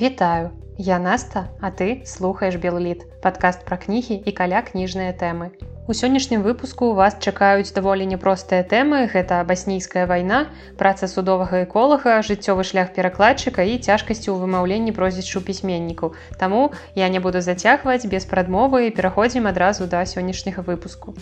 Вітаю, я Наста, а ты слухаеш Белліт, падкаст пра кнігі і каля кніжныя тэмы. У сённяшнім выпуску вас чакаюць даволі няпростыя тэмы, гэта баснійская вайна, праца судовага эколага, жыццёвы шлях перакладчыка і цяжкасці ў вымаўленні прозвішчу пісьменнікаў. Таму я не буду зацягваць без прадмовы і пераходзім адразу да сённяшняга выпуску.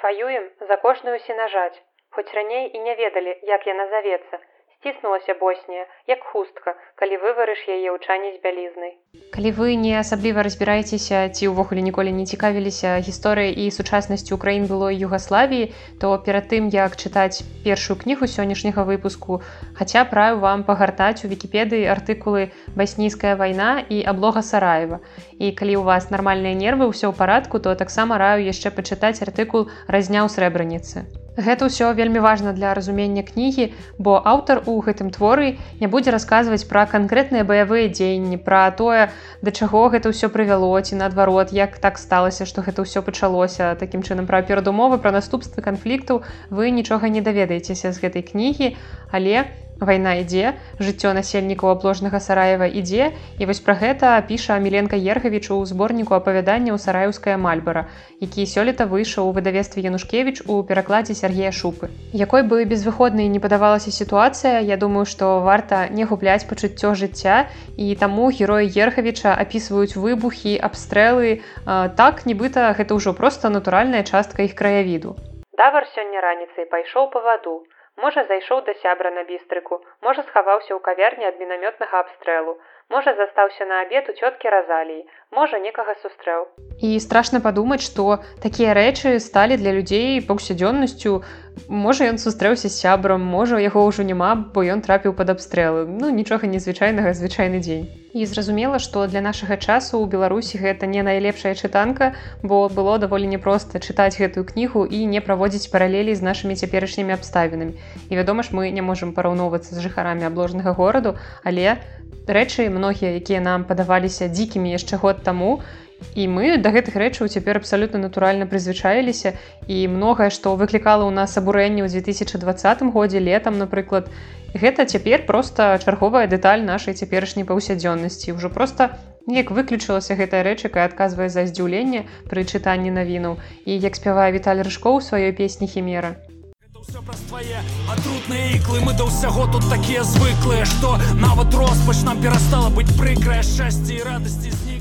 Ваюем за кожную сенажаць. Хоць раней і не ведалі, як яна завецца, ціснулася боснія як хустка калі выварыш яе ў чане з бялізнай. Калі вы не асабліва разбіраецеся ці ўвогуле ніколі не цікавіліся гісторыяй і сучаснасцю краін было югаславіі то перад тым як чытаць першую кнігу сённяшняга выпуску хаця праю вам пагартаць у вікіпедыі артыкулы баснійская вайна і аблога сараева і калі у вас нармальныя нервы ўсё ў парадку то таксама раю яшчэ пачытаць артыкул разняў срэбраніцы Гэта ўсё вельмі важна для разумення кнігі, бо аўтар у гэтым творы не будзе расказваць пра канкрэтныя баявыя дзеянні, пра тое, да чаго гэта ўсё прывяло ці наадварот, як так сталася, што гэта ўсё пачалося. Такім чынам пра перадумовы, пра наступствы канфліктаў вы нічога не даведаецеся з гэтай кнігі, але вайна ідзе жыццё насельнікаў абложнага сараева ідзе і вось пра гэта піша міленка ергавіч у зборніку апавядання ў сараюўская мальбара які сёлета выйшаў у выдавестве янушкевич у перакладзе Сергея шупы. Якой бы безвыходнай не падавалася сітуацыя Я думаю што варта не губляць пачуццё жыцця і таму героі ергавіча апісваюць выбухі абстрэлы так нібыта гэта ўжо проста натуральная частка іх краявіду. Давар сёння раніцай пайшоў па ваду Можа, зайшоў да сябра на бістрыку, можа, схаваўся ў кавярні ад мінамётнага абстрэлу. Можа, застаўся на абед у цёткі разаліі, можа, некага сустрэў. І страшна падумаць, што такія рэчы сталі для людзей паўсядзённасцю. Можа, ён сустрэўся з сябрам, можа, яго ўжо няма, бо ён трапіў пад абстрэлы. Ну нічога незвычайнага звычайны дзень і зразумела што для нашага часу ў беларусі гэта не найлепшая чытанка бо было даволі непроста чытаць гэтую кнігу і не праводзіць паралелі з нашымі цяперашнімі абставінамі і вядома ж мы не можемм параўноўвацца з жыхарамі абложнага гораду але рэчы многія якія нам падаваліся дзікімі яшчэ год таму і мы да гэтых рэчаў цяпер абсалютна натуральна прызвычаіліся. І многае што выклікала ў нас абурэнне ў 2020 годзе летом напрыклад гэта цяпер просто чарговая дэталь нашай цяперашняй паўсядзённасці. Ўжо просто неяк выключылася гэтая рэч якая адказвае за здзіўленне пры чытанні навінаў. І як спявае віталь рыжкоў сваёй песні хімера атрутныя іклы. Мы да ўсяго тут такія звыклыя што нават роспач нам перастала быць прыкрая шчасці і радасці з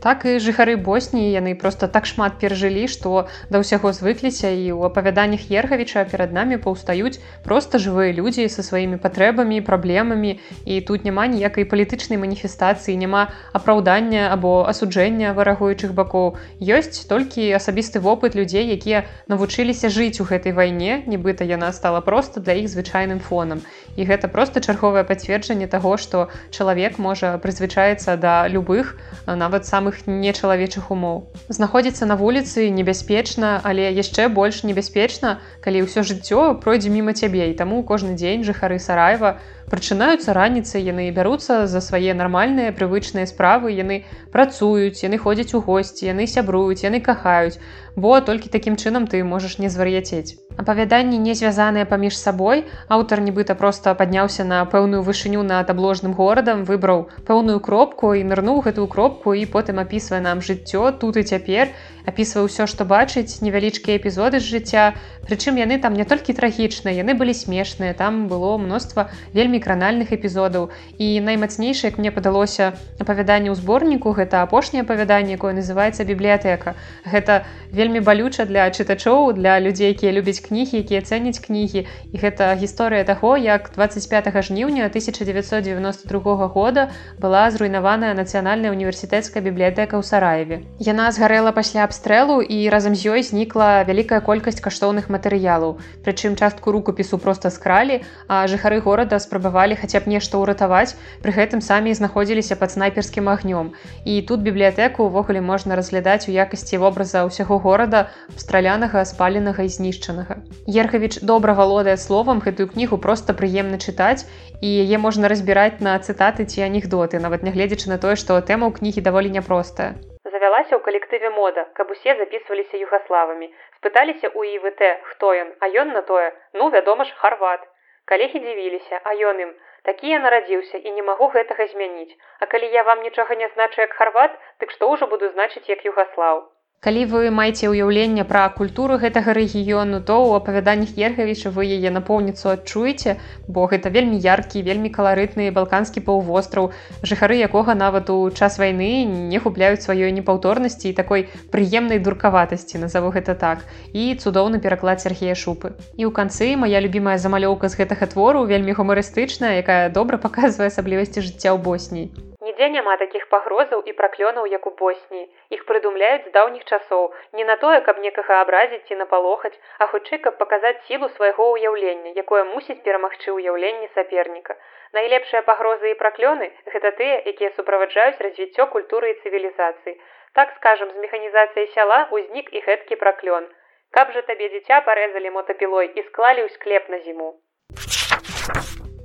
так і жыхары босніі яны просто так шмат перажылі што да ўсяго звыкліся і ў апавяданнях ергавіча перад намі паўстаюць просто жывыя людзі са сваімі патрэбамі праблемамі. І тут няма ніякай палітычнай маніфестацыі няма апраўдання або асуджэння варагуючых бакоў. Ёсць толькі асабісты вопыт людзей якія навучыліся жыць у гэтай вайне нібыта яна стала просто для іх звычайным фонам і гэта просто чарговае пацверджанне таго што чалавек можа прызвычаецца да любых нават самых нечалавечых умоў. Знаходзіцца на вуліцы небяспечна, але яшчэ больш небяспечна, калі ўсё жыццё пройдзе міма цябе і таму кожны дзень жыхары сараева прачынаюцца раніцы яны бяруцца за свае нармальныя прывычныя справы яны працуюць яны ходзяць у госці яны сябруюць яны кахаюць. Бо толькі такім чынам ты можаш не звар'яцець. Апавяданні не звязаныя паміж сабой. Аўтар нібыта проста падняўся на пэўную вышыню над абложным горадам выбраў пэўную кропку і нырнуў гэтую кропку і потым апісвае нам жыццё тут і цяпер апісвае ўсё што бачыць невялічкія эпізоды з жыцця. Прычым яны там не толькі трагічныя яны былі смешныя там было мноства вельмі кранальных эпізодаў. І наймацнейшае мне падалося апавяданне ў зборніку гэта апошняе апавяданне якое называется бібліятэка гэта вельмі балюча для чытачоў для людзей якія любяць кнігі якія цэняць кнігі. І гэта гісторыя таго як 25 жніўня 1992 года была зруйнаваная нацыянальная універсітэцкая бібліятэка ў сараеве. Яна згарэла пасля абстрэлу і разам з ёй знікла вялікая колькасць каштоўных матэрыялаў. Прычым частку рукапісу просто скралі а жыхары горада спрабавалі хаця б нешта ўратаваць. Пры гэтым самі знаходзіліся пад снайперскім агнём. І тут бібліятэку ўвогуле можна разглядаць у якасці вобраза ўсяго горада абстралянага спаленага і знішчанага. Ерхавіч добра валодае словам гэтую кнігу просто прыемна чытаць і яе можна разбіраць на цытаты ці анекдоты нават нягледзячы на тое што тэма ў кнігі даволі няпростая завялася ў калектыве мода каб усе записываліся югаславамі спыталіся у івт хто ён а ён на тое ну вядома ж харват Калегі дзівіліся, а ён ім: такі я нарадзіўся і не магу гэтага змяніць. А калі я вам нічога не значу як харват дык што ўжо буду значыць як югаслаў Калі вы маеце ўяўленне пра культуру гэтага рэгіёну, то ў апавяданнях Ергавіча вы яе напоўніцу адчуеце, бо гэта вельмі яркі, вельмі каларытны балканскі паўвостраў, жыхары якога нават у час вайны не губляюць сваёй непаўторнасці і такой прыемнай дуркаватасці, назаву гэта так. І цудоўны пераклад Сергея шупы. І ў канцы моя любімая замалёўка з гэтага твору вельмі гумарыстычная, якая добра паказвае асаблівасці жыцця ў Босніі. Нідзе няма такіх пагрозаў і праклёнаў, як у Босніі. Іх прыдумляюць з даўніх часоў, не на тое, каб некага абразіць ці напалохаць, а хутчэй, каб паказаць сілу свайго ўяўлення, якое мусіць перамагчы ўяўленне саперніка. Найлепшыя пагрозы і праклёны гэта тыя, якія суправаджаюць развіццё культуры і цывілізацыі. Так скажам, з механізацыяй сяла ўзнік і гэткі праклён. Каб жа табе дзіця парэзалі мотапілой і склалі ў склеп на зіму.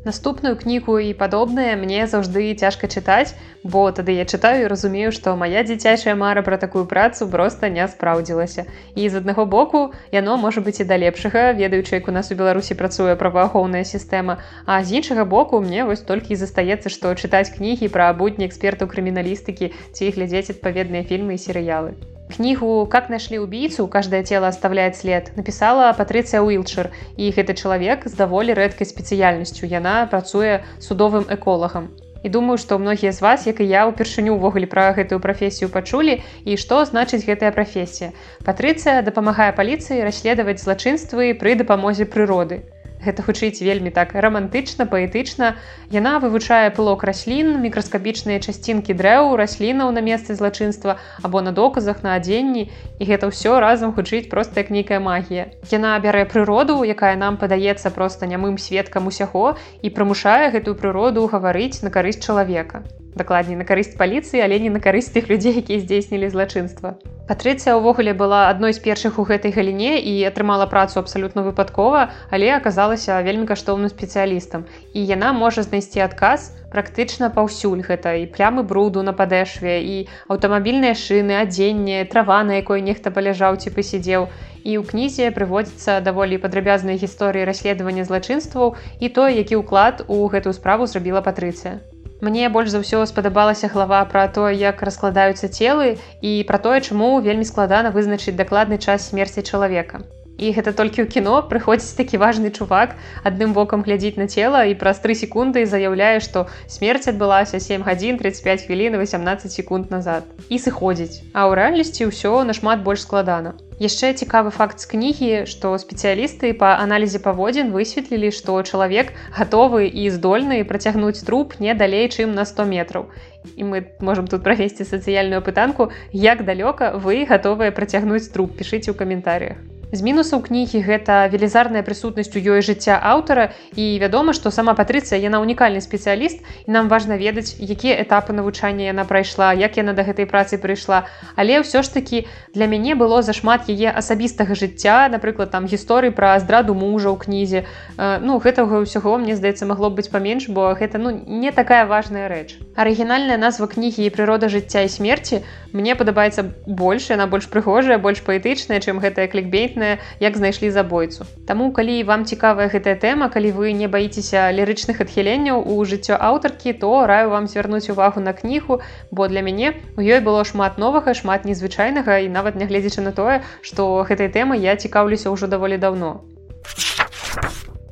Наступную кнігу і падобнае мне заўжды цяжка чытаць, бо тады я чытаю і разумею, што моя дзіцячая мара пра такую працу проста не спраўдзілася. І з аднаго боку яно можа быць і да лепшага, ведаючы, як у нас у Беларусі працуе праваахоўная сістэма. А з іншага боку мне вось толькі і застаецца, што чытаць кнігі пра будні экспертаў крыміналістыкі ці глядзець адпаведныя фільмы і серыялы. Кнігу «Как нашли убийцу. Каждое тело оставляет след» напісала Патрыцыя Уилчер. І гэты чалавек з даволі рэдкай спецыяльнасцю. Яна працуе судовым эколагам. І думаю, што многія з вас, як і я ўпершыню ўвогуле пра гэтую прафесію пачулі і што значыць гэтая прафесія. Патрыцыя дапамагае паліцыі расследаваць злачынствы пры дапамозе прыроды гэта гучыць вельмі так романтычна паэтычна. Яна вывучае пылок раслін мікраскапічныя часцінкі дрэў раслінаў на месцы злачынства або на доказах на адзенні. І гэта ўсё разам гучыць проста як нейкая магія. Яна бярэ прыроду якая нам падаецца проста нямым сведкам усяго і прымушае гэтую прыроду гаварыць на карысць чалавека дакладней на карысць паліцыі але не на карысць тых людзей якія здзейснілі злачынства. Патрыцыя ўвогуле была адной з першых у гэтай галіне і атрымала працу абсалютна выпадкова але аказалася вельмі каштоўным спецыялістам. І яна можа знайсці адказ практычна паўсюль гэта і плямы бруду на падэшве і аўтамабільныя шыны адзенне трава на якой нехта паляжаў ці пасядзеў і ў кнізе прыводзіцца даволі падрабязныя гісторыі расследавання злачынстваў і той які ўклад у гэтую справу зрабіла патрыцыя Мне больш за ўсё спадабалася глава пра тое, як раскладаюцца целы і пра тое, чаму вельмі складана вызначыць дакладны час смерці чалавека. І гэта толькі ў кіно прыходзіць такі важны чувак адным вокам глядзіць на цела і праз тры секунды заяўляе, што смерць адбылася 7 гадзін 35 хвілін 18 секунд назад і сыходзіць. А ў рэальнасці ўсё нашмат больш складана яшчэ цікавы факт з кнігі што спецыялісты па аналізе паводзін высветлілі што чалавек гатовы і здольны працягнуць труп не далей чым на 100 метраў. І мы можемм тут правесці сацыяльную пытанку як далёка вы гатовыя працягнуць труп. Пішыце ў каментарях З мінусаў кнігі гэта велізарная прысутнасць у ёй жыцця аўтара і вядома, што сама патрыцыя яна унікальны спецыяліст і нам важна ведаць, якія этапы навучання яна прайшла, як яна да гэтай працы прыйшла. Але ўсё ж такі для мяне было зашмат яе асабістага жыцця, напрыклад там гісторый пра здраду мужа ў кнізе. Ну гэтага ўсяго мне здаецца магло быць паменш, бо гэта ну, не такая важная рэч. Арыгінальная назва кнігі і прырода жыцця і смерці мне падабаецца больш, яна больш прыгожая, больш паэтычная, чым гэтая клікбейт класная як знайшлі забойцу. Таму калі вам цікавая гэтая тэма калі вы не баіцеся лірычных адхіленняў у жыццё аўтаркі то раю вам звярнуць увагу на кнігу бо для мяне у ёй было шмат новага шмат незвычайнага. І нават нягледзячы на тое што гэтай тэмы я цікаўлюся ўжо даволі даўно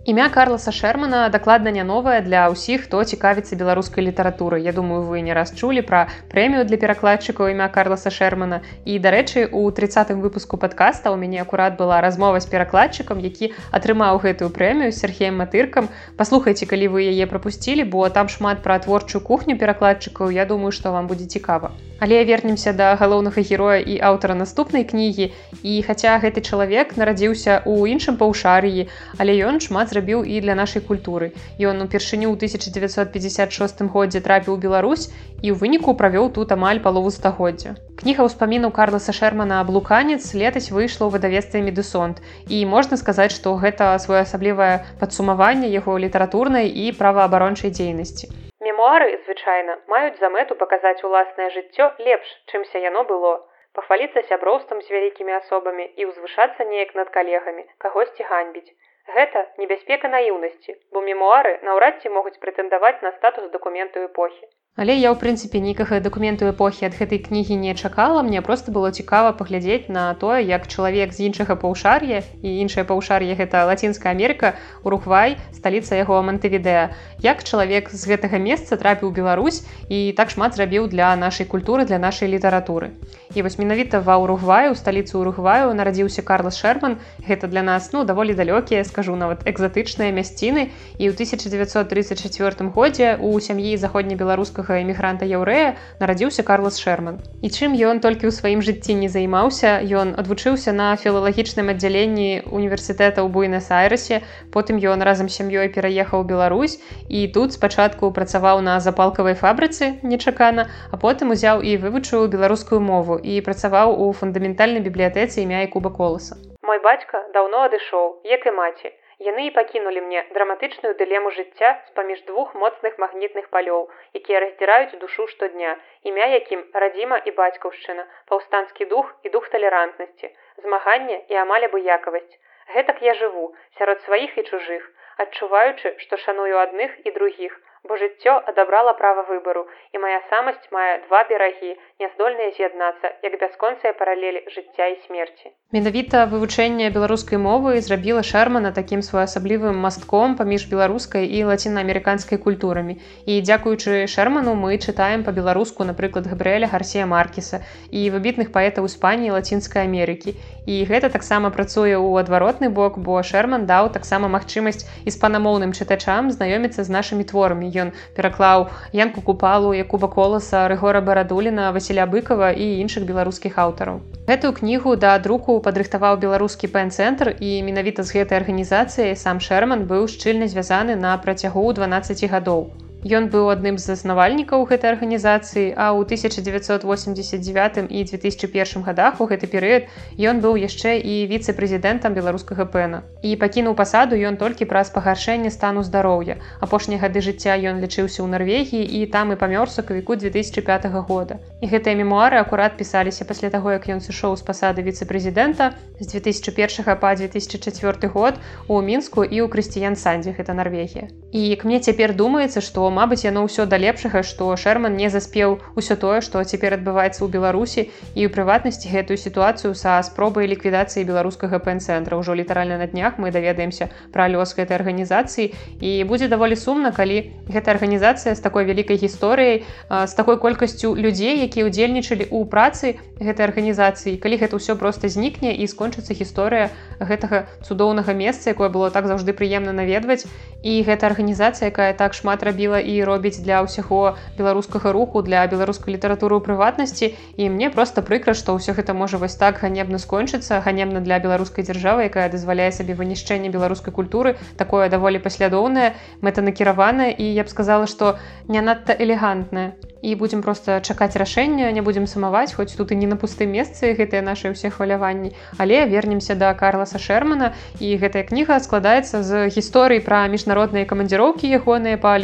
імя карласа шермана дакладна не новае для ўсіх хто цікавіцца беларускай літаратуры я думаю вы не раз чулі пра прэмію для перакладчыкаў імя карласа шермана. І дарэчы у тридцатым выпуску подкаста у мяне акурат была размова з перакладчыкам які атрымаў гэтую прэмію сергеем матыркам. Паслухайце калі вы яе прапусцілі бо там шмат пра творчую кухню перакладчыкаў. Я думаю што вам будзе цікава. Але вернемся да галоўнага героя і аўтара наступнай кнігі. І хаця гэты чалавек нарадзіўся ў іншым паўшарыі але ён шмат зрабіў і для нашай культуры. Ён упершыню ў 1956 годзе трапіў у Беларусь і ў выніку правёў тут амаль палову стагоддзя. Кніга ўспамінаў Карласа Шермана Блуканец летась выйшла ў выдавестве медысонт. І можна сказаць, што гэта своеасаблівае падсумаванне яго літаратурнай і праваабарончай дзейнасці. Мемуары звычайна маюць за мэту паказаць уласнае жыццё лепш, чымся яно было пахваліцца сяброўствам з вялікімі асобамі і ўзвышацца неяк над калегамі, кагосьці ганьбіць Гэта небяспека наіўнасці, бо мемуары наўрад ці могуць прэтэндаваць на статус дакументу эпохі. Але я ў прынцыпе нейкага дакументу эпохі ад гэтай кнігі не чакала. Мне просто было цікава паглядзець на тое як чалавек з іншага паўшар'я і іншае паўшар'е гэта лацінская Амерыка урухвай сталіца яго мантывідэа як чалавек з гэтага месца трапіў Беларусь і так шмат зрабіў для нашай культуры для нашай літаратуры. І вось менавіта ва ўругваю сталіцу ўругваю нарадзіўся Карлас шерман гэта для нас ну даволі далёкія скажу нават экзатычныя мясціны. І ў 1934 годзе у сям'і заходнебеларускага беларускага эмігранта яўрэя нарадзіўся Карлас Шерман. І чым ён толькі ў сваім жыцці не займаўся, ён адвучыўся на філалагічным аддзяленні універсітэта ў буйнас-айрасе, потым ён разам сям'ёй пераехаў Беларусь і тут спачатку працаваў на запалкавай фабрыцы нечакана, а потым узяў і вывучыў беларускую мову і працаваў у фундаментальнай бібліятэцы імя і куба коласа. Мой бацька даўно адышоў, як і маці. Яны і пакінулі мне драматычную дылему жыцця з-паміж двух моцных магнітных палёў, якія раздзіраюць душу штодня, імя якім радзіма і бацькаўшчына, паўстанскі дух і дух талерантнасці, змаганне і амаль абыякавасць. Гэтак я жыву сярод сваіх і чужых, адчуваючы, што шаную адных і другіх, бо жыццё адабрала права выбару і моя самасць мае два берагі няздольныя з'яднацца як бясконцыя паралелі жыцця і смерці. Менавіта вывучэнне беларускай мовы зрабіла шармана такім своеасаблівым мастком паміж беларускай і лацінаамерыканскай культурамі. І дзякуючы шерману мы чытаем по-беларуску напрыклад габрэля гарсія маркеса і выбітных паэтаў іспаніі лацінскай Амерыкі. І гэта таксама працуе ў адваротны бок бо шерман даў таксама магчымасць іспанамоўным чытачам знаёміцца з нашымі творамі ён пераклаў янку купалу якуба коласа рыгора барадуліна васіля быкова і іншых беларускіх аўтараў гэтую кнігу да друку падрыхтаваў беларускі пэн-цэнтр і менавіта з гэтай арганізацыяй сам шэрман быў шчыльна звязаны на працягу 12 гадоў. у Ён быў адным з заснавальнікаў гэтай арганізацыі, а ў 1989 і 2001 годах у гэты перыяд ён быў яшчэ і віцэ-прэзідэнтам беларускага пэна. І пакінуў пасаду ён толькі праз пагаршэнне стану здароўя. Апошнія гады жыцця ён лічыўся ў Нарвегіі і там і памёр сакавіку 2005 года. І гэтыя мемуары акурат пісаліся пасля таго, як ён сышоў з пасады віцэ-прэзідэнта з 2001 па 2004 год у мінску і ў крысціян сандзе гэта Нарвегія. І к мне цяпер думаецца, што мабыць яно ўсё да лепшага што шерман не заспеў усё тое што цяпер адбываецца ў беларусі і ў прыватнасці гэтую сітуацыю са спробай ліквідацыі беларускага пэн-цэнтра ўжо літаральна на днях мы даведаемся пра лёс гэтай арганізацыі і будзе даволі сумна калі гэта арганізацыя з такой вялікай гісторыяй з такой колькасцю людзей якія ўдзельнічалі ў працы гэтай арганізацыі калі гэта ўсё просто знікне і скончыцца гісторыя гэтага цудоўнага месца якое было так заўжды прыемна наведваць. І гэта арганізацыя якая так шмат рабіла і робіць для ўсяго беларускага руху для беларускай літаратуры ў прыватнасці. І мне просто прыкра што ўсё гэта можа вось так ганебна скончыцца ганебна для беларускай дзяржавы якая дазваляе сабе вынішчэнне беларускай культуры такое даволі паслядоўнае мэтанакіраванае і я б сказала што не надта элегантная і будзем просто чакаць рашэння не будзем самаваць хоць тут і не на пустым месцы гэтыя наши ўсе хваляванні. Але вернемся да карласа шермана і гэтая кніга складаецца з гісторый пра міжнародныя камандзіроўкі ягоныя па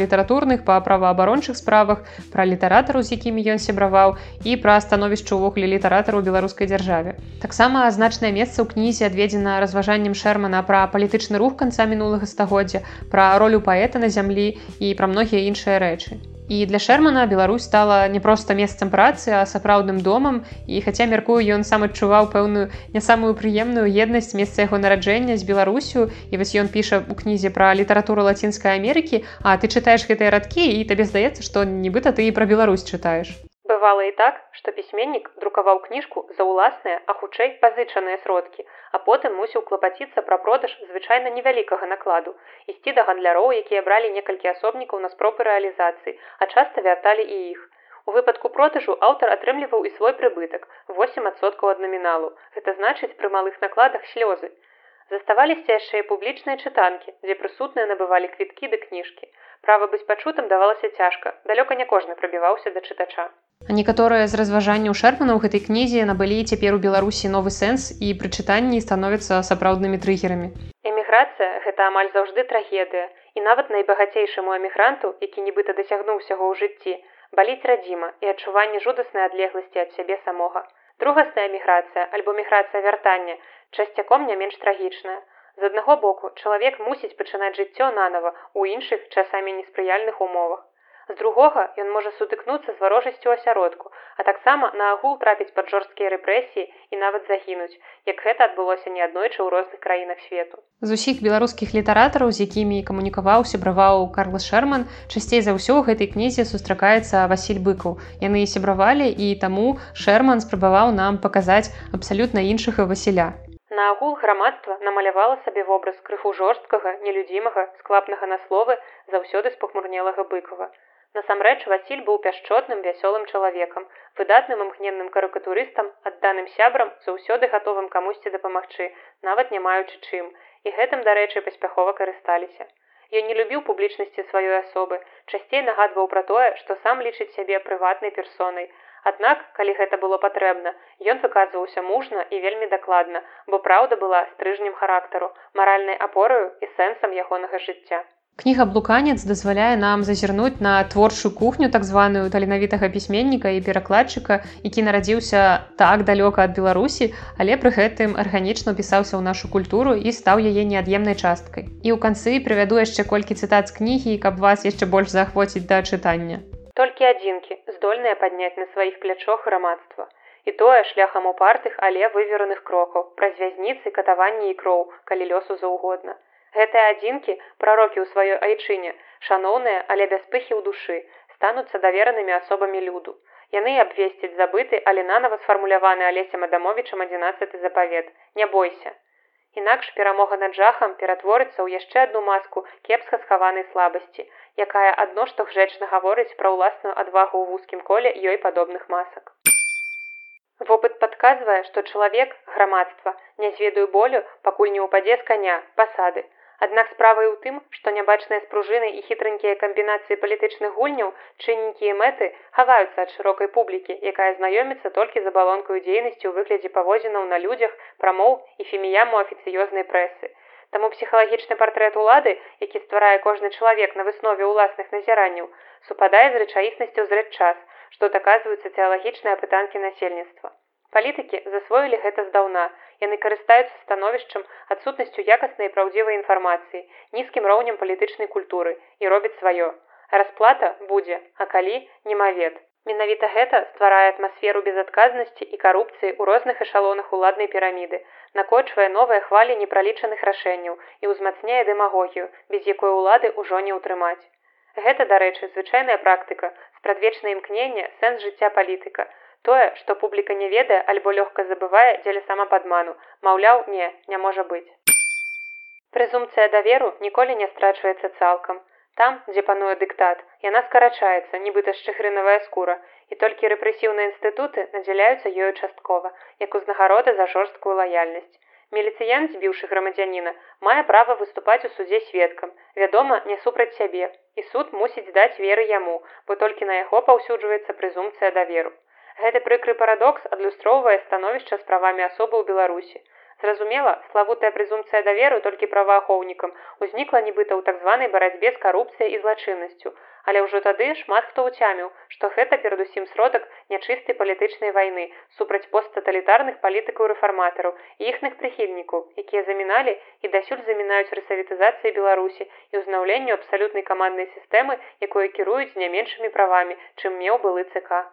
літаратурных па праваабарончых справах пра літаратару з якімі ён сябраваў і пра становішча ўвогуле літаратару беларускай дзяржаве. Таксама значнае месца ў кнізе адведзена разважаннем шермана пра палітычны рух канца мінулага стагоддзя пра ролю паэта на зямлі і пра многія іншыя рэчы І для шермана Беларусь стала не проста месцам працы, а сапраўдным домам. І хаця мяркую, ён сам адчуваў пэўную не самую прыемную еднасць месца яго нараджэння з Беларусю. І вось ён піша ў кнізе пра літаратуру лацінскай Амерыкі, А ты чытаеш гэтыя радкі і табе здаецца, што нібыта ты і пра Беларусь чытаеш. Бывала і так, што пісьменнік друкаваў кніжку за ўласныя, а хутчэй пазычаныя сродкі, а потым мусіў клапаціцца пра продаж звычайна невялікага накладу, ісці да гандляроў, якія бралі некалькі асобнікаў на спробы рэалізацыі, а часта вярталі і іх. У выпадку продажу аўтар атрымліваў і свой прыбытак 8соткаў ад наміналу. Гэта значыць пры малых накладах слёзы. Заставаліся яшчэ і публічныя чытанкі, дзе прысутныя набывалі квіткі ды кніжкі. Права быць пачутым давалася цяжка, далёка не кожны прабіваўся да чытача. Некаторыя з разважанняў шэрмана ў гэтай кнізе набылі цяпер у беларусі новы сэнс і пры чытанні становяцца сапраўднымі трыгерамі. Эміграцыя гэта амаль заўжды трагедыя і нават найбагацейшаму эмігранту, які нібыта дасягнуў усяго ў жыцці, баліць радзіма і адчуванне жудаснай адлегласці ад сябе самога. Другасная эміграцыя альбо міграцыя вяртання часцяком не менш трагічная. З аднаго боку, чалавек мусіць пачынаць жыццё нанова ў іншых часамі неспрыяльных умовах. З другога ён можа сутыкнуцца з варожасцю асяродку, а таксама на агул трапіць пад жорсткія рэпрэсіі і нават загінуць, як гэта адбылося неаднойчы ў розных краінах свету. З усіх беларускіх літаратараў, з якімі камунікаваў сябраваў Карла Шэрман, часцей за ўсё ў гэтай кнізе сустракаецца Васіль быкаў. Яны сябравалі і таму Шэрман спрабаваў нам паказаць абсалютна іншага Васіля. На агул грамадства намалявала сабе вобраз крыху жорсткага, нелюдзімага, склапнага на словы заўсёды спахмурнелага быкова. Насамрэч Васіль быў пяшчотным вясёлым чалавекам, выдатным імкненным карыкатурыстам, адданым сябрам, заўсёды гатовым камусьці дапамагчы, нават не маючы чым. І гэтым, дарэчы, паспяхова карысталіся. Ён не любіў публічнасці сваёй асобы, часцей нагадваў пра тое, што сам лічыць сябе прыватнай персонай. Аднак, калі гэта было патрэбна, ён выказваўся мужна і вельмі дакладна, бо праўда была стрыжнем характару, маральнай апораю і сэнсам ягонага жыцця. Кніга блуканец дазваляе нам зазірнуць на творчую кухню так званую таленавітага пісьменніка і перакладчыка, які нарадзіўся так далёка ад Беларусі, але пры гэтым арганічна пісаўся ў нашу культуру і стаў яе неад'емнай часткай. І ў канцы прывяду яшчэ колькі цытат з кнігі, каб вас яшчэ больш заахвоціць да чытання. Толькі адзінкі здольныя падняць на сваіх плячох грамадства. І тое шляхам упартых, але вывераных крокаў, праз вязніцы катаванні і кроў, калі лёсу заўгодна. Гэтыя адзінкі, прарокі ў сваёй айчыне, шаноўныя, але бяспыхі ў душы, стануцца даверанымі асобамі люду. Яны абвесцяць забыты, але нанова сфармуляваны алесем адамовічам 11 запавет. Не бойся. Інакш перамога над жахам ператворыцца ў яшчэ адну маску кепска схаванай слабасці, якая адно што гжэчна гаворыць пра ўласную адвагу ў вузкім коле ёй падобных масак. Вопыт падказвае, што чалавек грамадства не зведаю болю, пакуль не ўпадзе з каня пасады, Аднак справа і ў тым, што нябачныя спружыны і хітранькія камбінацыі палітычных гульняў, чынненькія мэты хаваюцца ад шырокай публікі, якая знаёміцца толькі з абалонкаю дзейнасці ў выглядзе паводзінаў на людзях, прамоў і феміяму афіцыёзнай прэсы. Таму псіхалагічны партрэт улады, які стварае кожны чалавек на выснове ўласных назіранняў, супадае з рэчаіснасцю зрэд час, што даказваюцца тэалагічныя пытанкі насельніцтва. Палітыкі засвоілі гэта здаўна. Яны карыстаюцца становішчам адсутнасцю якаснай і праўдзівай інфармацыі, нізкім роўнем палітычнай культуры і робіць сваё. Расплата будзе, а калі немавед. Менавіта гэта стварае атмасферу безадказнасці і карупцыі ў розных эшалонах уладнай піраміды, накочвае новыя хвалі непралічаных рашэнняў і ўзмацняе дэмагогію, без якой улады ўжо не ўтрымаць. Гэта, дарэчы, звычайная практыка, спрадвечнае імкнення, сэнс жыцця палітыка, Тое, што публіка не ведае альбо лёгка забывае дзеля самападману, маўляў, не, не можа быць. Прэзумцыя даверу ніколі не страчваецца цалкам. Там, дзе пануе дыктат, яна скарачаецца, нібыта шчыхрынавая скура, і толькі рэпрэсіўныя інстытуты надзяляюцца ёю часткова, як узнагарода за жорсткую лаяльнасць. Меліцыян, збіўшы грамадзяніна, мае права выступаць у судзе сведкам, вядома, не супраць сябе, і суд мусіць даць веры яму, бо толькі на яго паўсюджваецца прэзумцыя даверу. Гэты прыкры парадокс адлюстроўвае становішча з правамі асобы ў Беларусі. Зразумела, славутая прэзумцыя даверу толькі праваахоўнікам узнікла нібыта ў так званай барацьбе з карупцыяй і злачыннасцю. Але ўжо тады шмат хто ўцяміў, што гэта перадусім сродак нячыстай палітычнай вайны супраць посттаталітарных палітыкаў рэфарматараў і іхных прыхільнікаў, якія заміналі і дасюль замінаюць рэсавітызацыі Беларусі і ўзнаўленню абсалютнай каманднай сістэмы, якое кіруюць не меншымі правамі, чым меў былы ЦК.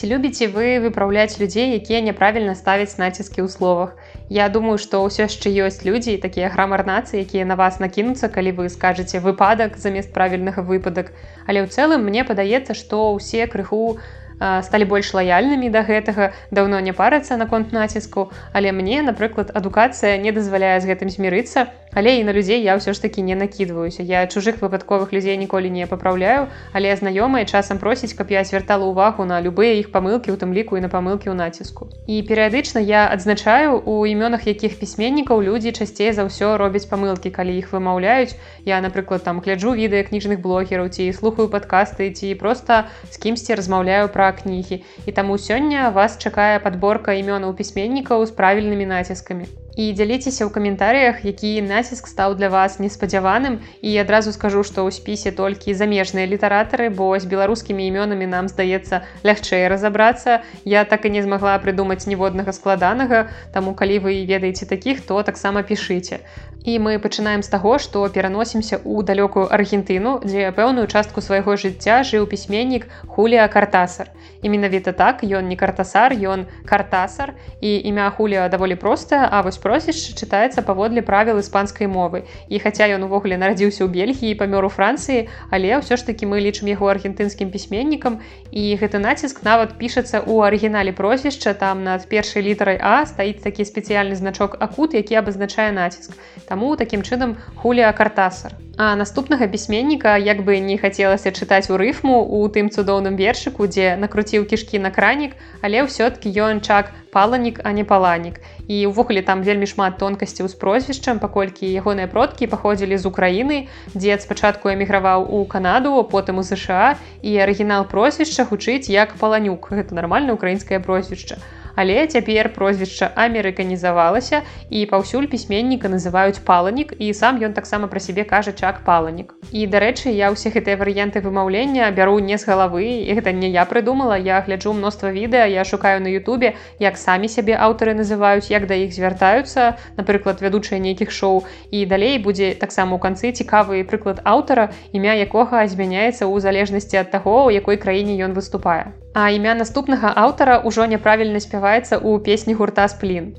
Ці любіце вы выпраўляць людзей, якія няправільна ставяць націскі ў словах. Я думаю, што ўсё яшчэ ёсць людзі, такія грамар-нацыі, якія на вас накінуцца, калі вы скажаце выпадак замест правільнага выпадак. Але ў цэлым мне падаецца, што ўсе крыху сталі больш лаяльнымі да гэтага даўно не парацца наконт націску але мне напрыклад адукацыя не дазваляе з гэтым змірыцца але і на людзей я ўсё ж таки не накідваюся я чужых выпадковых людзей ніколі не папраўляю але знаёмыя часам просіць каб я звяртала ўвагу на любыя іх памылкі у тым ліку і на памылкі ў націску і перыядычна я адзначаю у імёнах якіх пісьменнікаў людзі часцей за ўсё робяць памылкі калі іх вымаўляюць я напрыклад там гляджу відэа кніжных блогераў ці слухаю падкасты ці просто з кімсьці размаўляю пра кнігі і таму сёння вас чакае падборка імёнаў пісьменнікаў з правільнымі націскамі і дзяліцеся ў каментарыях які націск стаў для вас неспадзяваным і адразу скажу што ў спісе толькі замежныя літаратары бо з беларускімі імёнамі нам здаецца лягчэй разаобрацца я так і не змагла прыдумаць ніводнага складанага таму калі вы ведаеце такіх то таксама пішыце І мы пачынаем з таго, што пераносімся ў далёкую Аргентыну, дзе пэўную частку свайго жыцця жыў пісьменнік Хулія Картасар. І менавіта так ён не картасар, ён картасар. І імя Хулія даволі простае, а вось просішча чытаецца паводле правіл іспанскай мовы. І хаця ён увогуле нарадзіўся ў Бельгіі памёр у Францыі, але ўсё ж такі мы лічым яго аргентынскім пісьменнікам і гэты націск нават пішацца ў арыгінале прозвішча там над першай літарай А стаіць такі спецыяльны значок акут, які абазначае націск. Таму такім чынам хулія картасар. А наступнага пісьменніка як бы не хацелася чытаць у рыфму у тым цудоўным вершыку, дзе накруціў кішкі на кранік, але ўсё-ткі ён чак паланік, а не паланік. І ўвогуле там вельмі шмат тонкасцяў з прозвішчам, паколькі ягоныя продкі паходзілі з Украіны, дзе спачатку эміграваў у Канаду, потым у ЗША і арыгінал прозвішча гучыць як паланюк. Гэта нармальна украінскае прозвішча але цяпер прозвішча амерыканізавалася і паўсюль пісьменніка называюць паланік і сам ён таксама пра сябе кажа чак паланік. І дарэчы я ўсе гэтыя варыянты вымаўлення бяру не з галавы і гэта не я прыдумала я гляджу мноства відэа я шукаю на Ютубе як самі сябе аўтары называюць як да іх звяртаюцца напрыклад вядучыя нейкіх шоу і далей будзе таксама ў канцы цікавы прыклад аўтара імя якога змяняецца ў залежнасці ад таго у якой краіне ён выступае А імя наступнага аўтара ўжо няправільна спяваецца ў песні гурта сплін.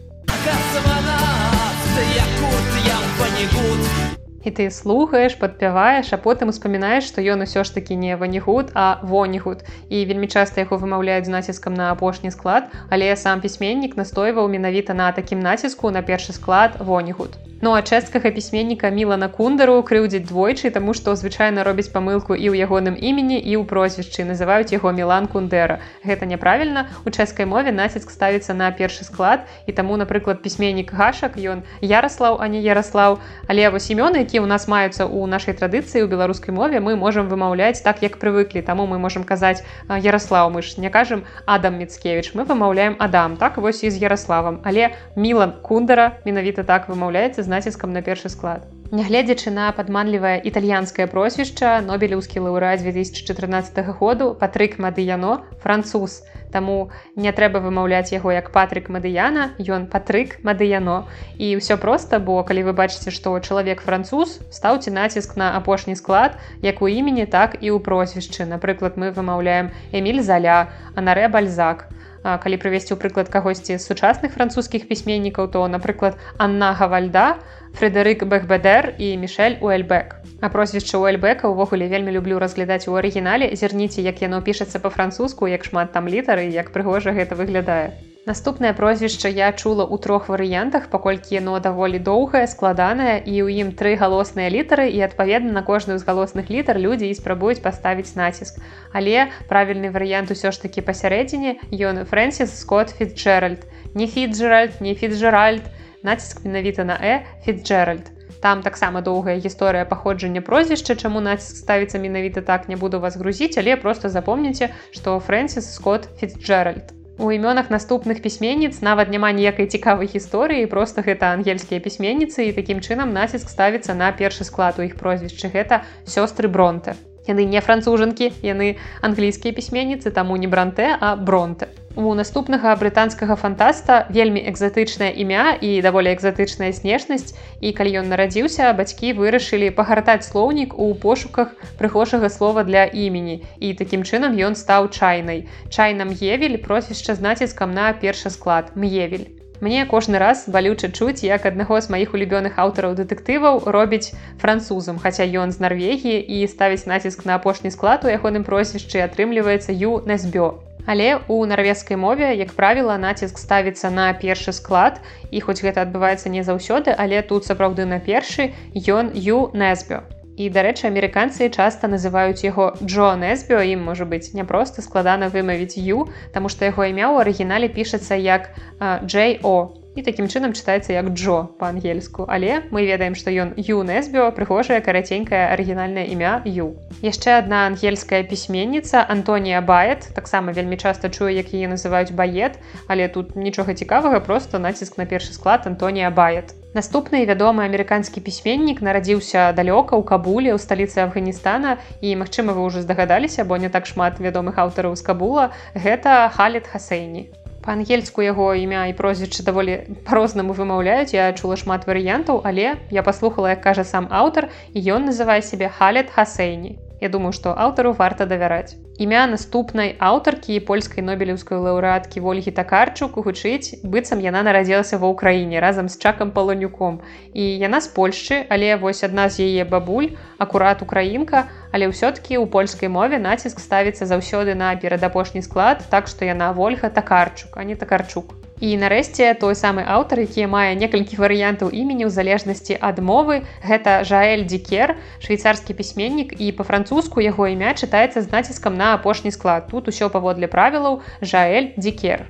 І ты слухаеш, падпяваеш, а потым успамінаеш, што ён усё ж такі не ванігуд, а вонігуд. І вельмі часта яго вымаўляюць з націскам на апошні склад, але сам пісьменнік настойваў менавіта на такім націску на першы склад вонігуд. Ну а чэшскага пісьменніка мілана кундару крыўдзіць двойчы таму што звычайна робіць памылку і ў ягоным імені і ў прозвішчы называюць яго мілан кундэра. Гэта няправільна. У чэшскай мове націск ставіцца на першы склад і таму напрыклад пісьменнік гашак ён ярослаў а не ярослаў але вось імёны які ў нас маюцца ў нашай традыцыі ў беларускай мове мы можемм вымаўляць так як прывыклі. Таму мы можемм казаць ярослаў мы ж не кажам адам міцкевич мы вымаўляем адам так вось і з ярославам але мілан кундара менавіта так вымаўляецца з націскам на першы склад. Нягледзячы на падманлівае італьянскае прозвішча нобелеўскі лаўрэат 2014 году патрык мадыяно француз. Таму не трэба вымаўляць яго як патрык мадыяна, ён патрык мадыяно. І ўсё проста, бо калі вы бачыце, што чалавек француз, стаўце націск на апошні склад, як у імені, так і ў прозвішчы. Напрыклад, мы вымаўляем Эміль заля, Анарэ бальзак калі прывесці ў прыклад кагосьці сучасных французскіх пісьменнікаў то напрыклад Анна гавальда фредерык бэкбедер і мішель уэльбек а прозвішча уэльбека ўвогуле вельмі люблю разглядаць у арыгінале. Зірніце як яно пішацца па-французску як шмат там літары як прыгожа гэта выглядае Наступнае прозвішча я чула ў трох варыянтах, паколькі яно даволі доўгае, складанае і ў ім тры галосныя літары і адпаведна на кожную з галосных літар людзі і спрабуюць паставіць націск. Але правільны варыянт усё ж такі пасярэдзіне ён Фрэнсіс Скотт Фітджеральд. Не Фітджеральд, не Фітджеральд, націск менавіта на э Фітджеральд. Там таксама доўгая гісторыя паходжання прозвішча, чаму націск ставіцца менавіта так не буду вас грузіць, але просто запомніце, што Фрэнсіс Скотт Фітджеральд. У імёнах наступных пісьменніц нават няма ніякай цікавай гісторыі просто гэта ангельскія пісьменніцы і такім чынам націск ставіцца на першы склад у іх прозвішчы гэта сёстры бронты яны не францужанкі яны англійскія пісьменніцы таму не бранте а бронты у наступнага брытанскага фантаста вельмі экзатычнае імя і даволі экзатычная снешнасць і калі ён нарадзіўся бацькі вырашылі пагартаць слоўнік у пошуках прыгожага слова для імені. І такім чынам ён стаў чайнай. Чайнам евель прозвішча з націскам на першы склад. М'евель Мне кожны раз балюча чуць, як аднаго з маіх улюбёных аўтараў дэтэктываў робіць французам, хаця ён з Нарвегіі і ставіць націск на апошні склад у ягоным прозвішчы атрымліваецца ю насбё. Але у нарвежскай мове, як правіла, націск ставіцца на першы склад і хоць гэта адбываецца не заўсёды, але тут сапраўды на першы ён ю нэсбё. І дарэчы, амерыканцы часта называюць яго Джо Нэсбё, ім можа быць няпроста складана вымавіць ю, таму што яго імя ў арыгінале пішацца як JO. І такім чынам чытаецца як Джо па-ангельску але мы ведаем што ён юнесбіо прыгожая караценькая арыгінальнае імя ю. Яшчэ одна ангельская пісьменніца Антонія бает таксама вельмі часта чую як яе называюць бает але тут нічога цікавага просто націск на першы склад Антонія бает наступны вядомы амерыканскі пісьменнік нарадзіўся далёка ў кабуле ў сталіцы афганістана. І магчыма вы ўжо здагадаліся бо не так шмат вядомых аўтараў з кабула. Гэта халет хасейні па-ангельску яго імя і прозвішча даволі па-рознаму вымаўляюць я чула шмат варыянтаў але я паслухала як кажа сам аўтар і ён называе сябе халет хасейні Я думаю што аўтару варта давяраць імя наступнай аўтаркі польскай нобелеўскай лаўрэаткі ольгі такарчук гучыць быццам яна нарадзілася ва ўкраіне разам з чакам паланюком і яна з польшчы але вось адна з яе бабуль акурат украінка але ўсё-ткі ў польскай мове націск ставіцца заўсёды на перадапошні склад так што яна ольга такарчук а не такарчук І нарэшце той самы аўтар, які мае некалькі варыянтаў імені ў залежнасці ад мовы, гэта Жаэль Дзікер, швейцарскі пісьменнік і па-французску яго імя чытаецца з націскам на апошні склад. Тут усё паводле правілаў Жаэль Дзікер.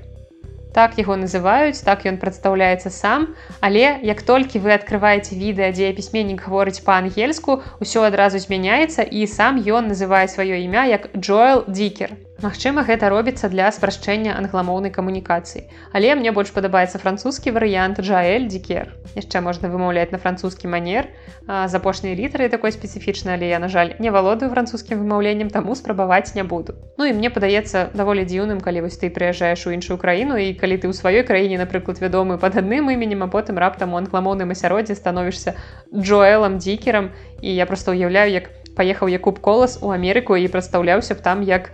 Так яго называюць, так ён прадстаўляецца сам. Але як толькі вы адкрываеце відэа, дзе пісьменнік гаворыць па-ангельску, усё адразу змяняецца і сам ён называе сваё імя як Джоэл Дзікер. Магчыма, гэта робіцца для спрашчэння англамоўнай камунікацыі. Але мне больш падабаецца французскі варыянт Джаэль Дзікер. Яшчэ можна вымаўляць на французскі манер. з апошняй літары такой спецыфічна, але я, на жаль, не валодаю французскім вымаўленнем, таму спрабаваць не буду. Ну і мне падаецца даволі дзіўным, калі вось ты прыязджаеш у іншую краіну і калі ты ў сваёй краіне, напрыклад, вядомы пад адным іменем, а потым раптам у англамоўным асяроддзе становішся Джоэлам дзікерам і я проста ўяўляю, як паехаў Якуб колас у Амерыку і прадстаўляўся б там як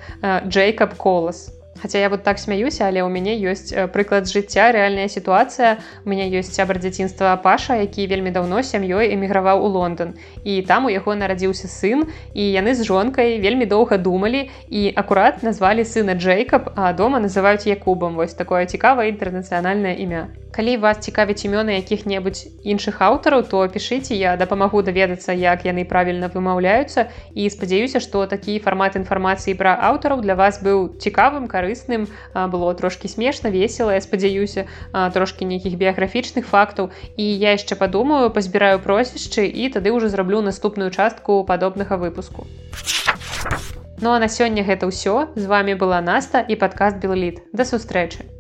Джейкаб колас. Хаця я вот так смяюся, але ў мяне ёсць прыклад жыцця рэальная сітуацыя. У мяне ёсць сябр дзяцінства паша, які вельмі даўно сям'ёй эміграваў у Лондон. І там у яго нарадзіўся сын і яны з жонкай вельмі доўга думалі і акурат назвалі сына Джейкаб, а дома называюць Якубам вось такое цікавае інтэрнацыянальнае імя калі вас цікавіць імёны якіх-небудзь іншых аўтараў то пішыце я дапамагу даведацца як яны правільна вымаўляюцца. І спадзяюся што такі фармат інфармацыі пра аўтараў для вас быў цікавым карысным было трошки смешна весела я спадзяюся трошки нейкіх біяграфічных фактаў. І я яшчэ падумаю пазбіраю прозвішчы і тады ўжо зраблю наступную частку падобнага выпуску. Ну а на сёння гэта ўсё. З вами была наста і падкаст белліт да сустрэчы